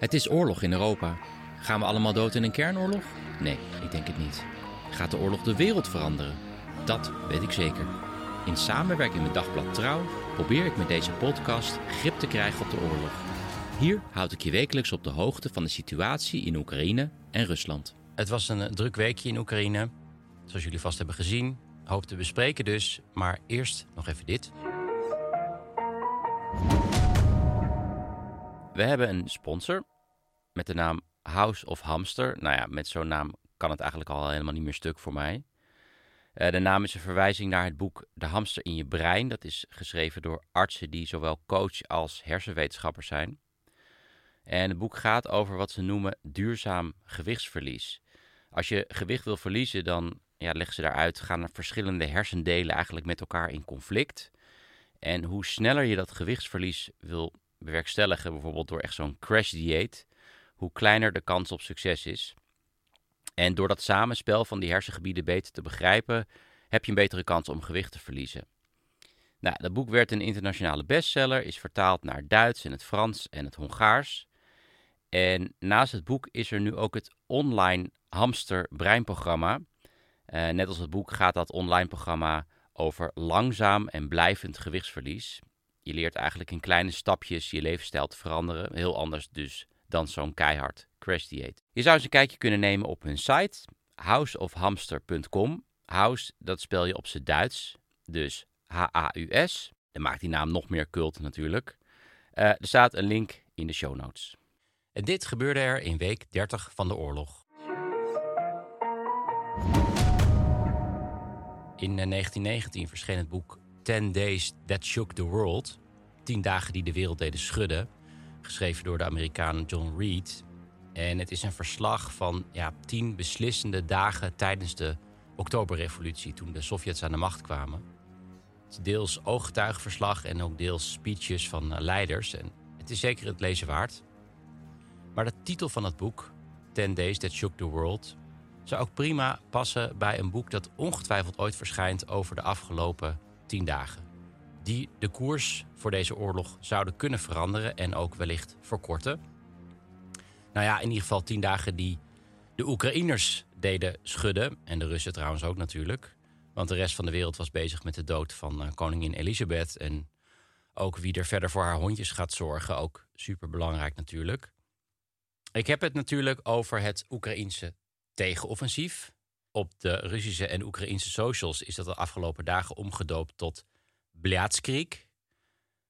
Het is oorlog in Europa. Gaan we allemaal dood in een kernoorlog? Nee, ik denk het niet. Gaat de oorlog de wereld veranderen? Dat weet ik zeker. In samenwerking met Dagblad Trouw probeer ik met deze podcast grip te krijgen op de oorlog. Hier houd ik je wekelijks op de hoogte van de situatie in Oekraïne en Rusland. Het was een eh, druk weekje in Oekraïne, zoals jullie vast hebben gezien. Hoop te bespreken dus, maar eerst nog even dit. We hebben een sponsor met de naam House of Hamster. Nou ja, met zo'n naam kan het eigenlijk al helemaal niet meer stuk voor mij. Eh, de naam is een verwijzing naar het boek De hamster in je brein. Dat is geschreven door artsen die zowel coach als hersenwetenschappers zijn. En het boek gaat over wat ze noemen duurzaam gewichtsverlies. Als je gewicht wil verliezen, dan ja, leggen ze daaruit, gaan er verschillende hersendelen eigenlijk met elkaar in conflict. En hoe sneller je dat gewichtsverlies wil bewerkstelligen, bijvoorbeeld door echt zo'n crash dieet, hoe kleiner de kans op succes is. En door dat samenspel van die hersengebieden beter te begrijpen, heb je een betere kans om gewicht te verliezen. Nou, dat boek werd een internationale bestseller, is vertaald naar Duits en het Frans en het Hongaars. En naast het boek is er nu ook het online hamster breinprogramma. Uh, net als het boek gaat dat online programma over langzaam en blijvend gewichtsverlies. Je leert eigenlijk in kleine stapjes je levensstijl te veranderen. Heel anders dus dan zo'n keihard crash dieet. Je zou eens een kijkje kunnen nemen op hun site houseofhamster.com. House, dat spel je op z'n Duits, dus H-A-U-S. Dat maakt die naam nog meer cult natuurlijk. Uh, er staat een link in de show notes. En dit gebeurde er in week 30 van de oorlog. In 1919 eh, verscheen het boek Ten Days That Shook the World. 10 dagen die de wereld deden schudden. Geschreven door de Amerikaan John Reed. En het is een verslag van ja, 10 beslissende dagen tijdens de Oktoberrevolutie. Toen de Sovjets aan de macht kwamen. Het is deels ooggetuigenverslag en ook deels speeches van eh, leiders. En het is zeker het lezen waard. Maar de titel van het boek, Ten Days That Shook the World, zou ook prima passen bij een boek dat ongetwijfeld ooit verschijnt over de afgelopen tien dagen. Die de koers voor deze oorlog zouden kunnen veranderen en ook wellicht verkorten. Nou ja, in ieder geval tien dagen die de Oekraïners deden schudden. En de Russen trouwens ook natuurlijk. Want de rest van de wereld was bezig met de dood van uh, koningin Elisabeth. En ook wie er verder voor haar hondjes gaat zorgen. Ook super belangrijk natuurlijk. Ik heb het natuurlijk over het Oekraïense tegenoffensief. Op de Russische en Oekraïnse socials is dat de afgelopen dagen omgedoopt tot Bliatskrieg.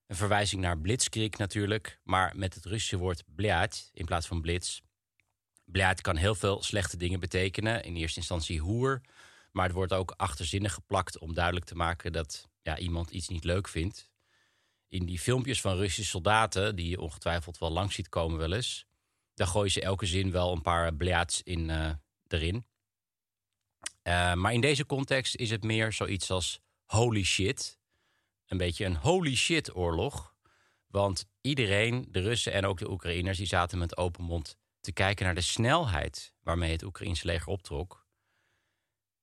Een verwijzing naar Blitzkrieg natuurlijk, maar met het Russische woord bliat in plaats van blitz. Bliat kan heel veel slechte dingen betekenen. In eerste instantie hoer, maar het wordt ook achterzinnig geplakt om duidelijk te maken dat ja, iemand iets niet leuk vindt. In die filmpjes van Russische soldaten, die je ongetwijfeld wel langs ziet komen wel eens, daar gooien ze elke zin wel een paar bliats in, uh, erin. Uh, maar in deze context is het meer zoiets als holy shit. Een beetje een holy shit oorlog. Want iedereen, de Russen en ook de Oekraïners, die zaten met open mond te kijken naar de snelheid waarmee het Oekraïnse leger optrok.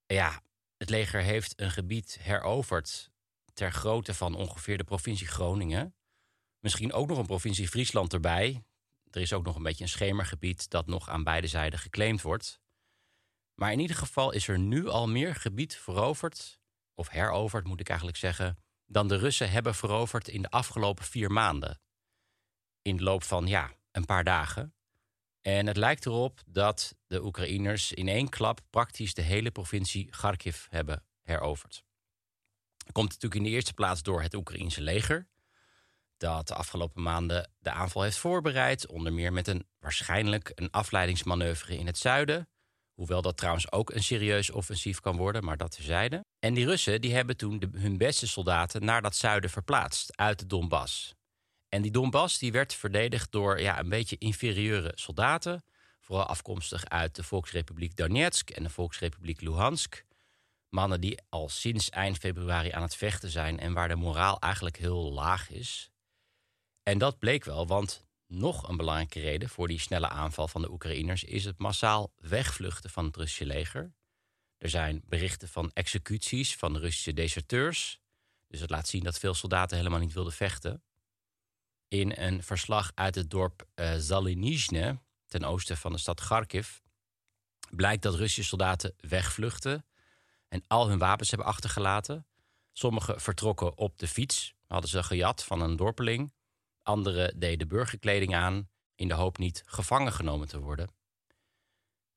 Ja, het leger heeft een gebied heroverd ter grootte van ongeveer de provincie Groningen. Misschien ook nog een provincie Friesland erbij. Er is ook nog een beetje een schemergebied dat nog aan beide zijden geclaimd wordt. Maar in ieder geval is er nu al meer gebied veroverd, of heroverd moet ik eigenlijk zeggen, dan de Russen hebben veroverd in de afgelopen vier maanden. in de loop van ja, een paar dagen. En het lijkt erop dat de Oekraïners in één klap praktisch de hele provincie Kharkiv hebben heroverd. Komt natuurlijk in de eerste plaats door het Oekraïense leger. Dat de afgelopen maanden de aanval heeft voorbereid. Onder meer met een waarschijnlijk een afleidingsmanoeuvre in het zuiden. Hoewel dat trouwens ook een serieus offensief kan worden, maar dat terzijde. En die Russen die hebben toen hun beste soldaten naar dat zuiden verplaatst, uit de Donbass. En die Donbass die werd verdedigd door ja, een beetje inferieure soldaten. Vooral afkomstig uit de Volksrepubliek Donetsk en de Volksrepubliek Luhansk. Mannen die al sinds eind februari aan het vechten zijn en waar de moraal eigenlijk heel laag is. En dat bleek wel, want nog een belangrijke reden voor die snelle aanval van de Oekraïners is het massaal wegvluchten van het Russische leger. Er zijn berichten van executies van Russische deserteurs. Dus het laat zien dat veel soldaten helemaal niet wilden vechten. In een verslag uit het dorp uh, Zalinizhne, ten oosten van de stad Kharkiv, blijkt dat Russische soldaten wegvluchten en al hun wapens hebben achtergelaten. Sommigen vertrokken op de fiets, hadden ze gejat van een dorpeling. Anderen deden burgerkleding aan in de hoop niet gevangen genomen te worden.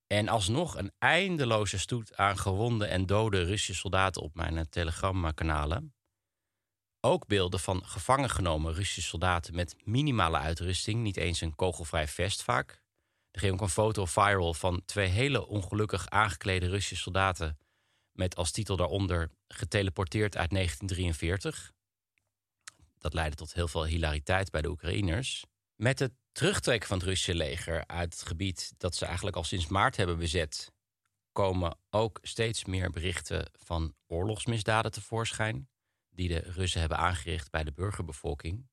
En alsnog een eindeloze stoet aan gewonde en dode Russische soldaten op mijn telegramkanalen. Ook beelden van gevangen genomen Russische soldaten met minimale uitrusting, niet eens een kogelvrij vest vaak. Er ging ook een foto viral van twee hele ongelukkig aangeklede Russische soldaten met als titel daaronder geteleporteerd uit 1943. Dat leidde tot heel veel hilariteit bij de Oekraïners. Met het terugtrekken van het Russische leger uit het gebied dat ze eigenlijk al sinds maart hebben bezet, komen ook steeds meer berichten van oorlogsmisdaden tevoorschijn die de Russen hebben aangericht bij de burgerbevolking.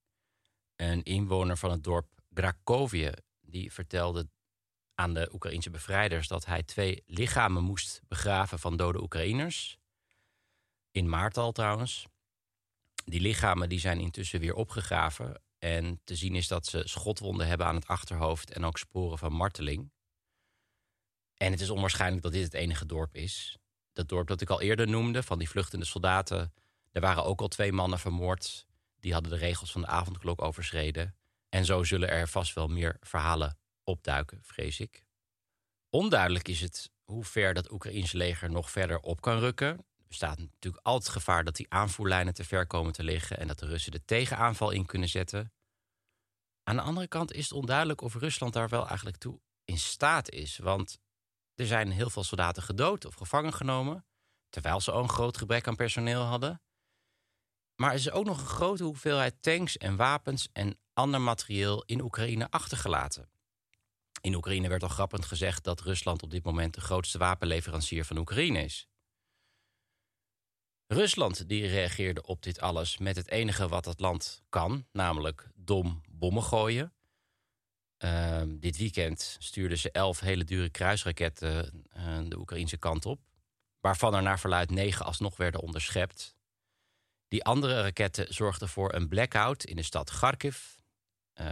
Een inwoner van het dorp Grakovje die vertelde aan de Oekraïnse bevrijders dat hij twee lichamen moest begraven van dode Oekraïners. In maart al trouwens. Die lichamen die zijn intussen weer opgegraven. En te zien is dat ze schotwonden hebben aan het achterhoofd en ook sporen van marteling. En het is onwaarschijnlijk dat dit het enige dorp is. Dat dorp dat ik al eerder noemde, van die vluchtende soldaten. Er waren ook al twee mannen vermoord. Die hadden de regels van de avondklok overschreden. En zo zullen er vast wel meer verhalen opduiken, vrees ik. Onduidelijk is het hoe ver dat Oekraïense leger nog verder op kan rukken. Bestaat natuurlijk altijd het gevaar dat die aanvoerlijnen te ver komen te liggen en dat de Russen de tegenaanval in kunnen zetten. Aan de andere kant is het onduidelijk of Rusland daar wel eigenlijk toe in staat is. Want er zijn heel veel soldaten gedood of gevangen genomen, terwijl ze ook een groot gebrek aan personeel hadden. Maar er is ook nog een grote hoeveelheid tanks en wapens en ander materieel in Oekraïne achtergelaten. In Oekraïne werd al grappend gezegd dat Rusland op dit moment de grootste wapenleverancier van Oekraïne is. Rusland die reageerde op dit alles met het enige wat het land kan, namelijk dom bommen gooien. Ehm, dit weekend stuurden ze elf hele dure kruisraketten uh, de Oekraïnse kant op, waarvan er naar verluid negen alsnog werden onderschept. Die andere raketten zorgden voor een blackout in de stad Kharkiv. Uh,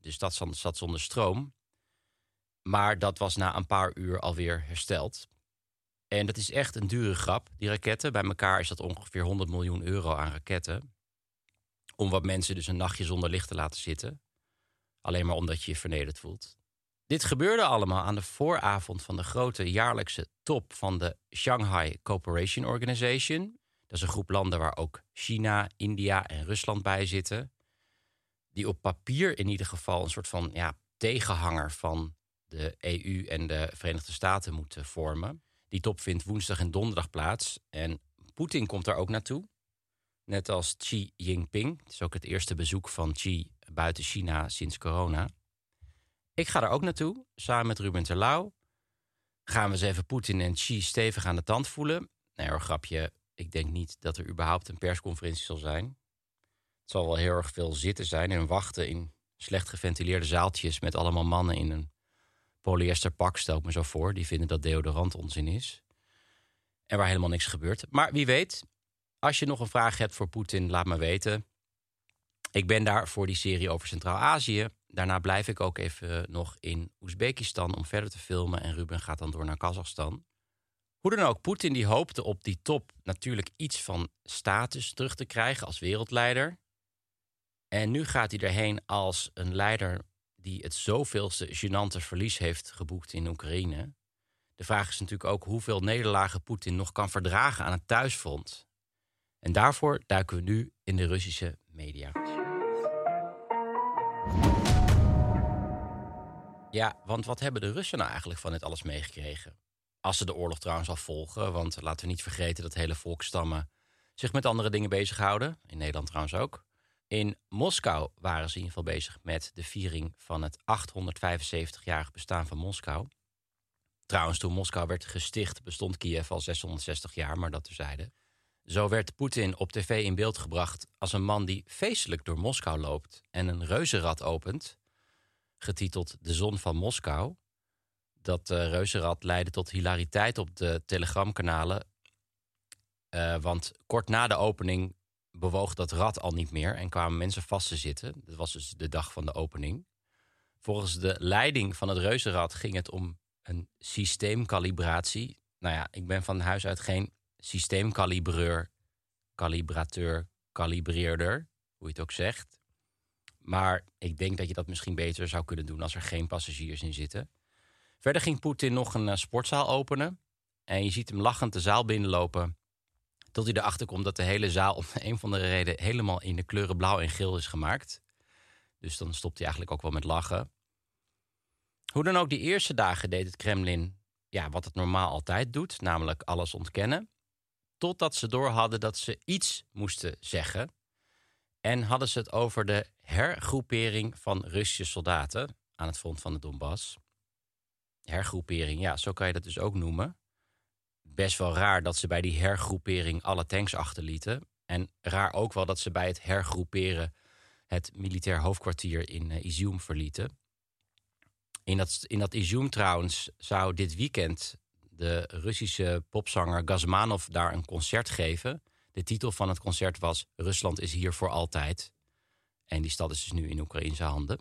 de stad zat zonder stroom. Maar dat was na een paar uur alweer hersteld. En dat is echt een dure grap, die raketten. Bij elkaar is dat ongeveer 100 miljoen euro aan raketten. Om wat mensen dus een nachtje zonder licht te laten zitten. Alleen maar omdat je je vernederd voelt. Dit gebeurde allemaal aan de vooravond van de grote jaarlijkse top van de Shanghai Cooperation Organization. Dat is een groep landen waar ook China, India en Rusland bij zitten. Die op papier in ieder geval een soort van ja, tegenhanger van de EU en de Verenigde Staten moeten vormen. Die top vindt woensdag en donderdag plaats. En Poetin komt daar ook naartoe. Net als Xi Jinping. Het is ook het eerste bezoek van Xi buiten China sinds corona. Ik ga daar ook naartoe, samen met Ruben Terlouw. Gaan we eens even Poetin en Xi stevig aan de tand voelen. Nee hoor, grapje. Ik denk niet dat er überhaupt een persconferentie zal zijn. Het zal wel heel erg veel zitten zijn en wachten in slecht geventileerde zaaltjes... met allemaal mannen in een polyester pak, stel ik me zo voor. Die vinden dat deodorant onzin is. En waar helemaal niks gebeurt. Maar wie weet, als je nog een vraag hebt voor Poetin, laat me weten. Ik ben daar voor die serie over Centraal-Azië. Daarna blijf ik ook even nog in Oezbekistan om verder te filmen. En Ruben gaat dan door naar Kazachstan. Hoe dan ook, Poetin die hoopte op die top natuurlijk iets van status terug te krijgen als wereldleider. En nu gaat hij erheen als een leider die het zoveelste gênante verlies heeft geboekt in Oekraïne. De vraag is natuurlijk ook hoeveel nederlagen Poetin nog kan verdragen aan het thuisfront. En daarvoor duiken we nu in de Russische media. Ja, want wat hebben de Russen nou eigenlijk van dit alles meegekregen? Als ze de oorlog trouwens al volgen, want laten we niet vergeten dat hele volkstammen zich met andere dingen bezighouden. In Nederland trouwens ook. In Moskou waren ze in ieder geval bezig met de viering van het 875-jarig bestaan van Moskou. Trouwens, toen Moskou werd gesticht, bestond Kiev al 660 jaar, maar dat terzijde. Zo werd Poetin op tv in beeld gebracht als een man die feestelijk door Moskou loopt en een reuzenrad opent, getiteld De Zon van Moskou. Dat uh, reuzenrad leidde tot hilariteit op de telegramkanalen, uh, want kort na de opening bewoog dat rad al niet meer en kwamen mensen vast te zitten. Dat was dus de dag van de opening. Volgens de leiding van het reuzenrad ging het om een systeemkalibratie. Nou ja, ik ben van huis uit geen systeemkalibreur, kalibrateur, kalibreerder, hoe je het ook zegt. Maar ik denk dat je dat misschien beter zou kunnen doen als er geen passagiers in zitten. Verder ging Poetin nog een uh, sportzaal openen. En je ziet hem lachend de zaal binnenlopen. Tot hij erachter komt dat de hele zaal om een van de reden helemaal in de kleuren blauw en geel is gemaakt. Dus dan stopt hij eigenlijk ook wel met lachen. Hoe dan ook, die eerste dagen deed het Kremlin ja, wat het normaal altijd doet, namelijk alles ontkennen. Totdat ze door hadden dat ze iets moesten zeggen. En hadden ze het over de hergroepering van Russische soldaten aan het front van de Donbass. Hergroepering, ja, zo kan je dat dus ook noemen. Best wel raar dat ze bij die hergroepering alle tanks achterlieten. En raar ook wel dat ze bij het hergroeperen het militair hoofdkwartier in uh, Izium verlieten. In dat, in dat Izium trouwens zou dit weekend de Russische popzanger Gazmanov daar een concert geven. De titel van het concert was Rusland is hier voor altijd. En die stad is dus nu in Oekraïnse handen.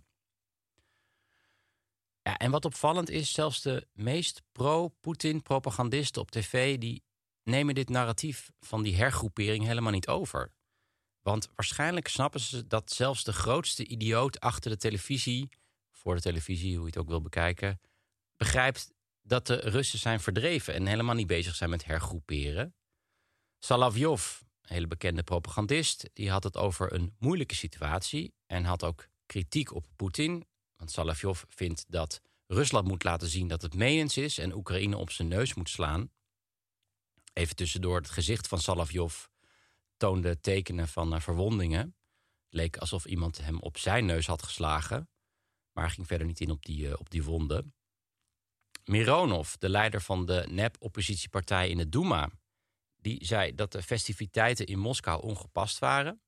Ja, en wat opvallend is, zelfs de meest pro-Poetin propagandisten op tv... die nemen dit narratief van die hergroepering helemaal niet over. Want waarschijnlijk snappen ze dat zelfs de grootste idioot achter de televisie... voor de televisie, hoe je het ook wil bekijken... begrijpt dat de Russen zijn verdreven en helemaal niet bezig zijn met hergroeperen. Salavjov, een hele bekende propagandist, die had het over een moeilijke situatie en had ook kritiek op Poetin. Want Salavjov vindt dat Rusland moet laten zien dat het menens is en Oekraïne op zijn neus moet slaan. Even tussendoor, het gezicht van Salavjov toonde tekenen van uh, verwondingen. Leek alsof iemand hem op zijn neus had geslagen, maar ging verder niet in op die, uh, op die wonden. Mironov, de leider van de nep-oppositiepartij in de Duma, die zei dat de festiviteiten in Moskou ongepast waren.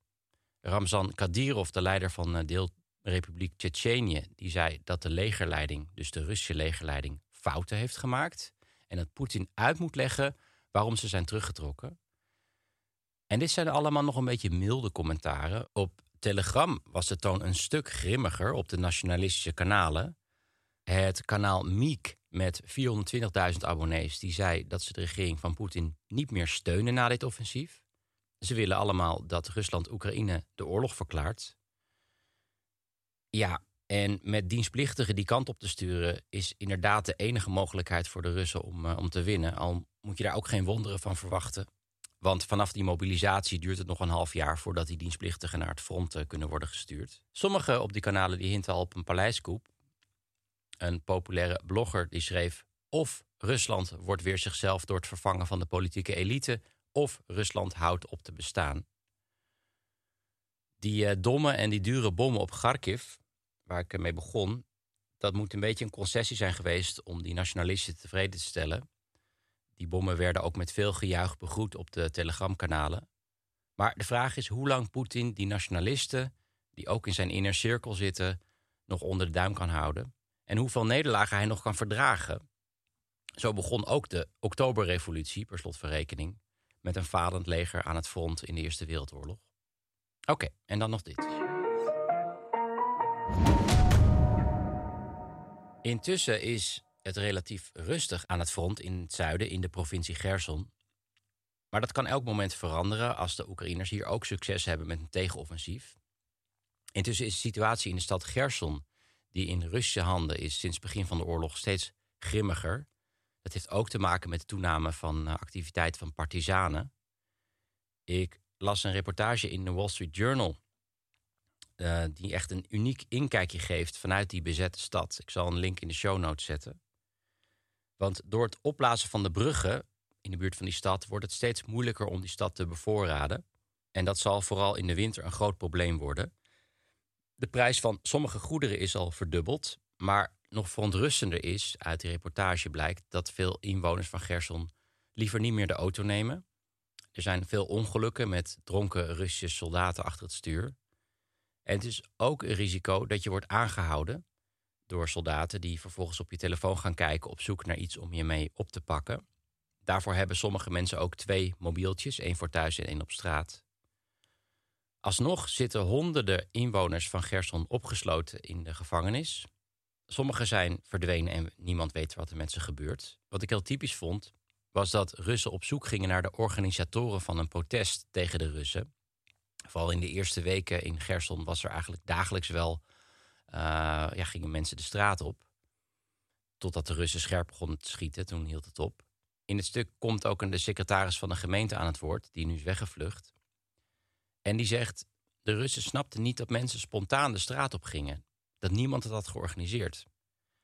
Ramzan Kadyrov, de leider van de deelrepubliek Tsjetsjenië, die zei dat de legerleiding, dus de Russische legerleiding, fouten heeft gemaakt. En dat Poetin uit moet leggen waarom ze zijn teruggetrokken. En dit zijn allemaal nog een beetje milde commentaren. Op Telegram was de toon een stuk grimmiger op de nationalistische kanalen. Het kanaal Miek met 420.000 abonnees die zei dat ze de regering van Poetin niet meer steunen na dit offensief. Ze willen allemaal dat Rusland Oekraïne de oorlog verklaart. Ja, en met dienstplichtigen die kant op te sturen is inderdaad de enige mogelijkheid voor de Russen om, uh, om te winnen. Al moet je daar ook geen wonderen van verwachten. Want vanaf die mobilisatie duurt het nog een half jaar voordat die dienstplichtigen naar het front uh, kunnen worden gestuurd. Sommigen op die kanalen die hinten al op een paleiskoep. Een populaire blogger die schreef: of Rusland wordt weer zichzelf door het vervangen van de politieke elite, of Rusland houdt op te bestaan. Die uh, domme en die dure bommen op Kharkiv, waar ik mee begon, dat moet een beetje een concessie zijn geweest om die nationalisten tevreden te stellen. Die bommen werden ook met veel gejuich begroet op de telegramkanalen. Maar de vraag is hoe lang Poetin die nationalisten, die ook in zijn inner cirkel zitten, nog onder de duim kan houden en hoeveel nederlagen hij nog kan verdragen. Zo begon ook de Oktoberrevolutie, per slot van rekening, met een falend leger aan het front in de Eerste Wereldoorlog. Oké, en dan nog dit. Intussen is het relatief rustig aan het front in het zuiden, in de provincie Gerson. Maar dat kan elk moment veranderen als de Oekraïners hier ook succes hebben met een tegenoffensief. Intussen is de situatie in de stad Gerson, die in Russische handen is sinds het begin van de oorlog, steeds grimmiger. Dat heeft ook te maken met de toename van uh, activiteit van partizanen. Ik las een reportage in de Wall Street Journal. Uh, die echt een uniek inkijkje geeft vanuit die bezette stad. Ik zal een link in de show notes zetten. Want door het opblazen van de bruggen in de buurt van die stad wordt het steeds moeilijker om die stad te bevoorraden. En dat zal vooral in de winter een groot probleem worden. De prijs van sommige goederen is al verdubbeld. Maar nog verontrustender is, uit die reportage blijkt, dat veel inwoners van Gerson liever niet meer de auto nemen. Er zijn veel ongelukken met dronken Russische soldaten achter het stuur. En het is ook een risico dat je wordt aangehouden door soldaten die vervolgens op je telefoon gaan kijken op zoek naar iets om je mee op te pakken. Daarvoor hebben sommige mensen ook twee mobieltjes, één voor thuis en één op straat. Alsnog zitten honderden inwoners van Gerson opgesloten in de gevangenis. Sommigen zijn verdwenen en niemand weet wat er met ze gebeurt. Wat ik heel typisch vond, was dat Russen op zoek gingen naar de organisatoren van een protest tegen de Russen. Vooral in de eerste weken in Gerson was er eigenlijk dagelijks wel, uh, ja, gingen mensen de straat op. Totdat de Russen scherp begonnen te schieten, toen hield het op. In het stuk komt ook een de secretaris van de gemeente aan het woord, die nu is weggevlucht. En die zegt: De Russen snapten niet dat mensen spontaan de straat op gingen. Dat niemand het had georganiseerd.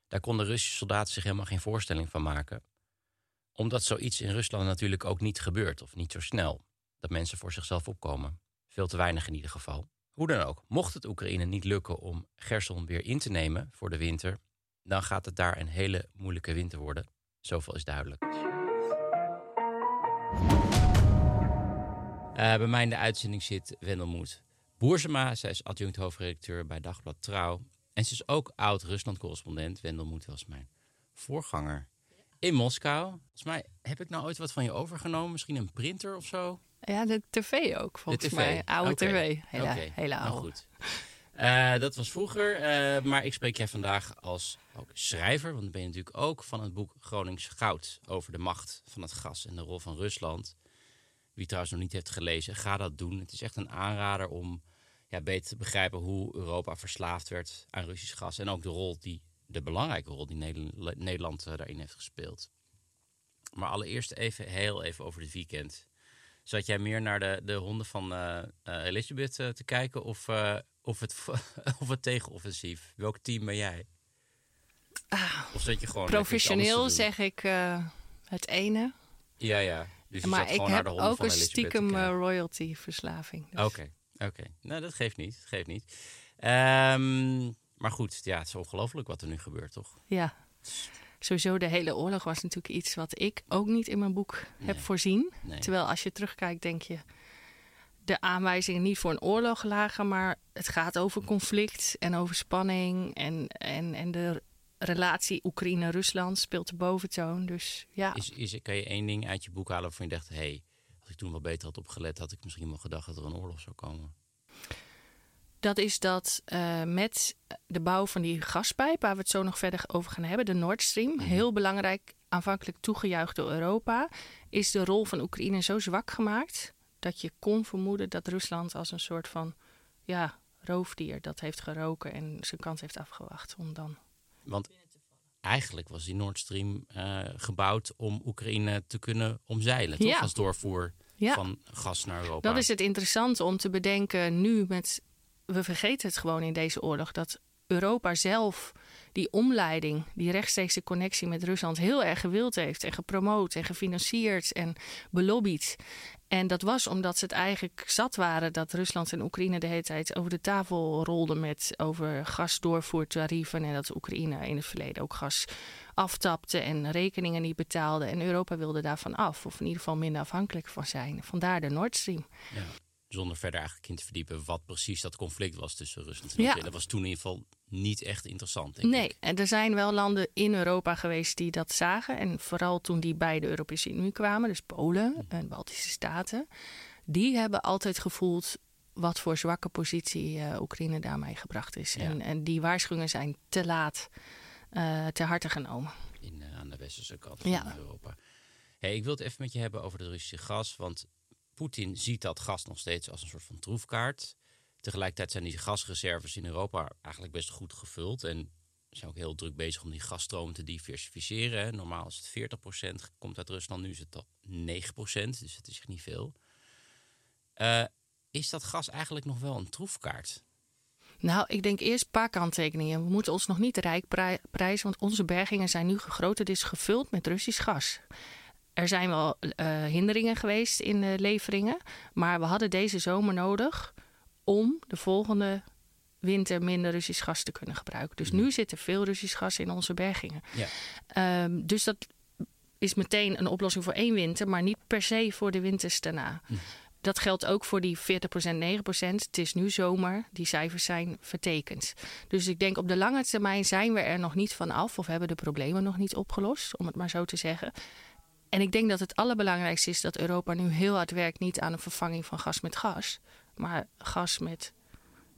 Daar konden Russische soldaten zich helemaal geen voorstelling van maken. Omdat zoiets in Rusland natuurlijk ook niet gebeurt, of niet zo snel. Dat mensen voor zichzelf opkomen. Veel te weinig in ieder geval. Hoe dan ook, mocht het Oekraïne niet lukken om Gerson weer in te nemen voor de winter, dan gaat het daar een hele moeilijke winter worden. Zoveel is duidelijk. Uh, bij mij in de uitzending zit Wendelmoed Boersema. Zij is adjunct hoofdredacteur bij Dagblad Trouw. En ze is ook oud-Rusland-correspondent. Wendelmoed was mijn voorganger in Moskou. Volgens mij heb ik nou ooit wat van je overgenomen. Misschien een printer of zo? Ja, de tv ook, volgens mij. Oude okay. tv. Hele, okay. hele oude. Nou goed. Uh, dat was vroeger, uh, maar ik spreek jij vandaag als ook schrijver, want dan ben je natuurlijk ook van het boek Gronings Goud over de macht van het gas en de rol van Rusland. Wie trouwens nog niet heeft gelezen, ga dat doen. Het is echt een aanrader om ja, beter te begrijpen hoe Europa verslaafd werd aan Russisch gas. En ook de rol die, de belangrijke rol die Nederland uh, daarin heeft gespeeld. Maar allereerst even heel even over het weekend. Zat jij meer naar de, de honden van uh, uh, Elizabeth te kijken of, of, het, of het tegenoffensief? Welk team ben jij? Of zat je gewoon professioneel zeg ik het ene. Ja, ja. Dus maar ik heb ook een stiekem uh, royalty verslaving. Oké, dus. oké. Okay. Nou, dat geeft niet. Dat geeft niet. Um, maar goed, ja, het is ongelooflijk wat er nu gebeurt, toch? Ja. Sowieso de hele oorlog was natuurlijk iets wat ik ook niet in mijn boek nee. heb voorzien. Nee. Terwijl als je terugkijkt, denk je de aanwijzingen niet voor een oorlog lagen, maar het gaat over conflict en over spanning en, en, en de relatie Oekraïne-Rusland speelt de boventoon. Dus ja. Is, is, kan je één ding uit je boek halen waarvan je dacht: hé, hey, als ik toen wel beter had opgelet, had ik misschien wel gedacht dat er een oorlog zou komen? Dat is dat uh, met de bouw van die gaspijp, waar we het zo nog verder over gaan hebben, de Nord Stream, -hmm. heel belangrijk, aanvankelijk toegejuicht door Europa, is de rol van Oekraïne zo zwak gemaakt dat je kon vermoeden dat Rusland als een soort van ja, roofdier dat heeft geroken en zijn kans heeft afgewacht om dan want eigenlijk was die Nord Stream uh, gebouwd om Oekraïne te kunnen omzeilen, toch? Ja. Als doorvoer ja. van gas naar Europa. Dat is het interessante om te bedenken nu met... We vergeten het gewoon in deze oorlog dat Europa zelf die omleiding, die rechtstreekse connectie met Rusland heel erg gewild heeft en gepromoot en gefinancierd en belobbyd. En dat was omdat ze het eigenlijk zat waren dat Rusland en Oekraïne de hele tijd over de tafel rolden met over gasdoorvoertarieven. En dat Oekraïne in het verleden ook gas aftapte en rekeningen niet betaalde. En Europa wilde daarvan af, of in ieder geval minder afhankelijk van zijn. Vandaar de Nord Stream. Ja. Zonder verder eigenlijk in te verdiepen wat precies dat conflict was tussen Rusland en Oekraïne. Ja. Dat was toen in ieder geval niet echt interessant. Denk nee, ik. en er zijn wel landen in Europa geweest die dat zagen. En vooral toen die bij de Europese Unie kwamen, dus Polen en Baltische Staten, die hebben altijd gevoeld wat voor zwakke positie uh, Oekraïne daarmee gebracht is. Ja. En, en, die waarschuwingen zijn te laat uh, ter harte genomen. In, uh, aan de westerse kant van ja. Europa. Hey, ik wil het even met je hebben over de Russische gas. Want Poetin ziet dat gas nog steeds als een soort van troefkaart. Tegelijkertijd zijn die gasreserves in Europa eigenlijk best goed gevuld. En zijn ook heel druk bezig om die gasstroom te diversificeren. Normaal is het 40% komt uit Rusland, nu is het al 9%, dus het is echt niet veel. Uh, is dat gas eigenlijk nog wel een troefkaart? Nou, ik denk eerst een paar kanttekeningen. We moeten ons nog niet rijk prijzen, want onze bergingen zijn nu is gevuld met Russisch gas. Er zijn wel uh, hinderingen geweest in de leveringen, maar we hadden deze zomer nodig om de volgende winter minder Russisch gas te kunnen gebruiken. Dus mm. nu zit er veel Russisch gas in onze bergingen. Ja. Um, dus dat is meteen een oplossing voor één winter, maar niet per se voor de winters daarna. Mm dat geldt ook voor die 40%, 9%. Het is nu zomer, die cijfers zijn vertekend. Dus ik denk op de lange termijn zijn we er nog niet van af of hebben de problemen nog niet opgelost, om het maar zo te zeggen. En ik denk dat het allerbelangrijkste is dat Europa nu heel hard werkt niet aan een vervanging van gas met gas, maar gas met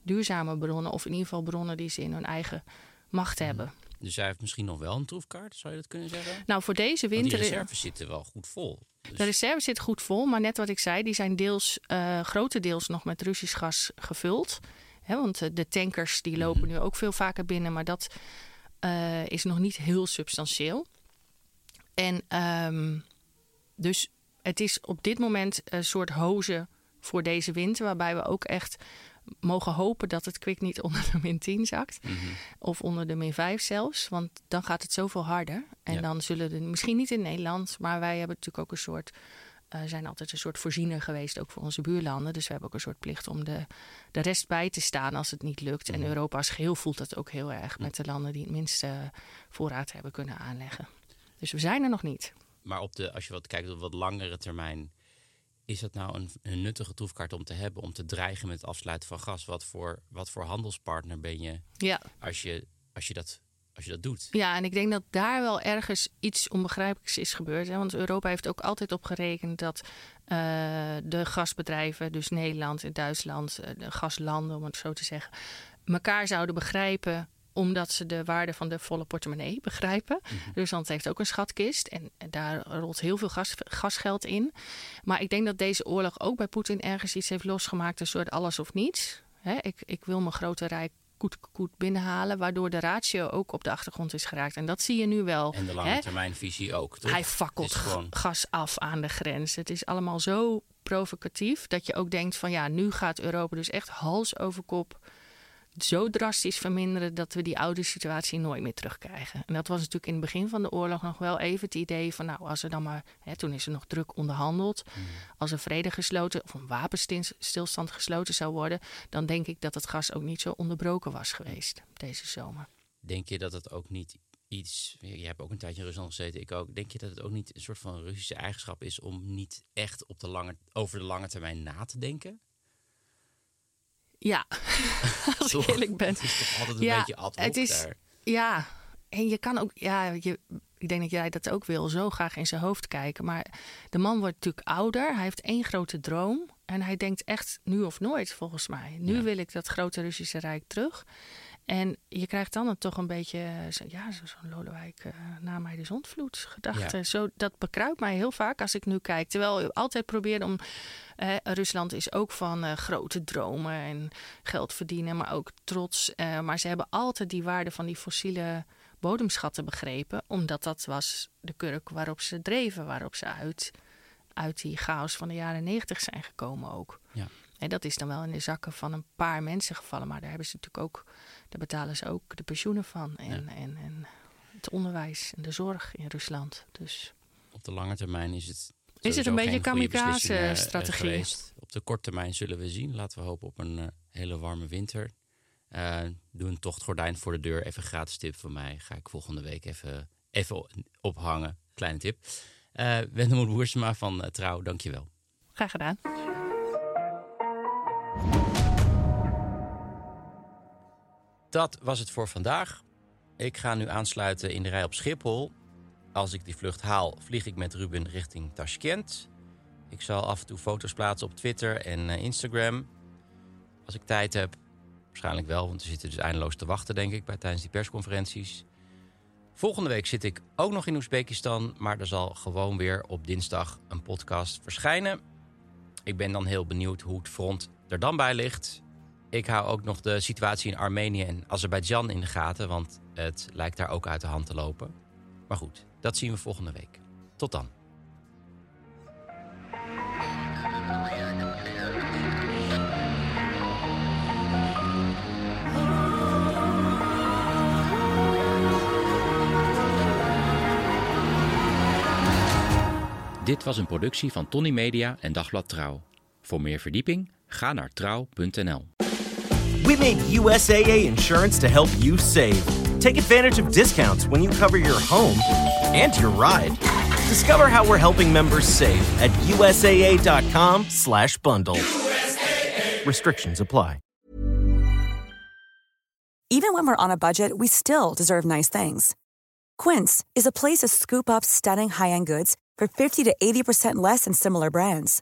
duurzame bronnen of in ieder geval bronnen die ze in hun eigen macht mhm. hebben. Dus hij heeft misschien nog wel een troefkaart, zou je dat kunnen zeggen? Nou, voor deze winter... Want die reserves zitten wel goed vol. Dus... De reserves zitten goed vol, maar net wat ik zei, die zijn deels, uh, grotendeels nog met Russisch gas gevuld. want eh, de tankers die lopen mhm. nu ook veel vaker binnen, maar dat uh, is nog niet heel substantieel. En um, dus het is op dit moment een soort hozen voor deze winter, waarbij we ook echt mogen hopen dat het kwik niet onder de min 10 zakt. Mhm. Of onder de min 5 zelfs. Want dan gaat het zoveel harder. En dan zullen er misschien niet in Nederland, maar wij hebben natuurlijk ook een soort. Uh, zijn altijd een soort voorziener geweest, ook voor onze buurlanden. Dus we hebben ook een soort plicht om de, de rest bij te staan als het niet lukt. En mhm. Europa als geheel voelt dat ook heel erg met de landen die het minste voorraad hebben kunnen aanleggen. Dus we zijn er nog niet. Maar op de, als je wat kijkt op wat langere termijn, is dat nou een, een, nuttige troefkaart om te hebben om te dreigen met het afsluiten van gas? Wat voor, wat voor handelspartner ben je ja. als, je, als, je dat, als je dat doet? Ja, en ik denk dat daar wel ergens iets onbegrijpelijks is gebeurd. Hè? Want Europa heeft ook altijd op gerekend dat uh, de gasbedrijven, dus Nederland en Duitsland, uh, de gaslanden om het zo te zeggen, elkaar zouden begrijpen omdat ze de waarde van de volle portemonnee begrijpen. Mm Rusland heeft ook een schatkist en daar rolt heel veel gas, gasgeld in. Maar ik denk dat deze oorlog ook bij Poetin ergens iets heeft losgemaakt, een soort alles of niets. ik, ik wil mijn grote rijk koet, koet binnenhalen, waardoor de ratio ook op de achtergrond is geraakt. En dat zie je nu wel. En de lange termijn visie ook. Toch? Hij fakkelt gewoon... gas af aan de grens. Het is allemaal zo provocatief dat je ook denkt van ja, nu gaat Europa dus echt hals over kop zo drastisch verminderen dat we die oude situatie nooit meer terugkrijgen. En dat was natuurlijk in het begin van de oorlog nog wel even het idee van, nou, als er dan maar, hè, toen is er nog druk onderhandeld, mm. als er vrede gesloten of een wapenstilstand gesloten zou worden, dan denk ik dat het gas ook niet zo onderbroken was geweest deze zomer. Denk je dat het ook niet iets, je hebt ook een tijdje in Rusland gezeten, ik ook, denk je dat het ook niet een soort van Russische eigenschap is om niet echt op de lange, over de lange termijn na te denken? Ja, als ik eerlijk ben. Het is toch altijd een ja, beetje ad het is, daar. Ja, en je kan ook, ja, je, ik denk dat jij dat ook wil, zo graag in zijn hoofd kijken. Maar de man wordt natuurlijk ouder. Hij heeft één grote droom. En hij denkt echt nu of nooit, volgens mij. Nu wil ik dat grote Russische Rijk terug. En je krijgt dan toch een beetje, ja, zo'n Lodewijk uh, na mij de zondvloed gedachte. Zo, dat bekruipt mij heel vaak als ik nu kijk. Terwijl je altijd probeert om Rusland is ook van uh, grote dromen en geld verdienen, maar ook trots. Uh, maar ze hebben altijd die waarde van die fossiele bodemschatten begrepen, omdat dat was de kurk waarop ze dreven, waarop ze uit, uit die chaos van de jaren negentig zijn gekomen ook. Ja. En dat is dan wel in de zakken van een paar mensen gevallen, maar daar hebben ze natuurlijk ook, daar betalen ze ook de pensioenen van en, en, en het onderwijs en de zorg in Rusland. Dus op de lange termijn is het is het een beetje kamikaze-strategie? Eh, op de korte termijn zullen we zien. Laten we hopen op een uh, hele warme winter. Uh, doe een tochtgordijn voor de deur. Even een gratis tip van mij. Ga ik volgende week even, even ophangen. Kleine tip. Uh, Wendemoed Boersema van uh, Trouw, dankjewel. Graag gedaan. Dat was het voor vandaag. Ik ga nu aansluiten in de rij op Schiphol. Als ik die vlucht haal, vlieg ik met Ruben richting Tashkent. Ik zal af en toe foto's plaatsen op Twitter en eh, Instagram. Als ik tijd heb. Waarschijnlijk wel, want we zitten dus eindeloos te wachten, denk ik, bij, tijdens die persconferenties. Volgende week zit ik ook nog in Oezbekistan, maar er zal gewoon weer op dinsdag een podcast verschijnen. Ik ben dan heel benieuwd hoe het front er dan bij ligt. Ik hou ook nog de situatie in Armenië en Azerbeidzjan in de gaten, want het lijkt daar ook uit de hand te lopen. Maar goed, dat zien we volgende week. Tot dan. Dit was een productie van Tony Media en Dagblad Trouw. Voor meer verdieping ga naar trouw.nl. We made USAA insurance to help you save. Take advantage of discounts when you cover your home and your ride. Discover how we're helping members save at usaa.com/bundle. Restrictions apply. Even when we're on a budget, we still deserve nice things. Quince is a place to scoop up stunning high-end goods for 50 to 80% less than similar brands.